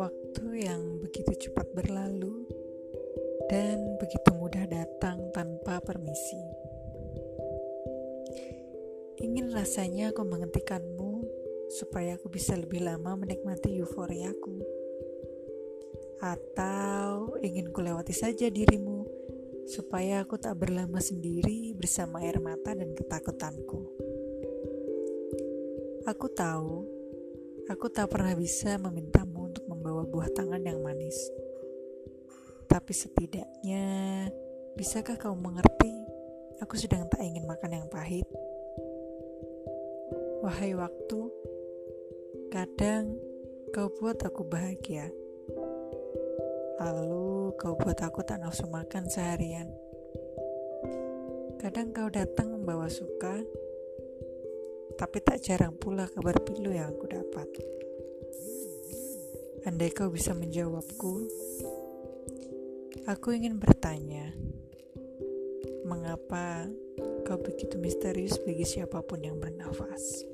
Waktu yang begitu cepat berlalu dan begitu mudah datang tanpa permisi. Ingin rasanya aku menghentikanmu supaya aku bisa lebih lama menikmati euforiaku. Atau ingin kulewati saja dirimu supaya aku tak berlama sendiri bersama air mata dan ketakutanku. Aku tahu, aku tak pernah bisa meminta membawa buah tangan yang manis tapi setidaknya, bisakah kau mengerti? Aku sedang tak ingin makan yang pahit. Wahai waktu, kadang kau buat aku bahagia. Lalu kau buat aku tak nafsu makan seharian. Kadang kau datang membawa suka, tapi tak jarang pula kabar pilu yang aku dapat. Andai kau bisa menjawabku, Aku ingin bertanya, mengapa kau begitu misterius bagi siapa pun yang bernafas?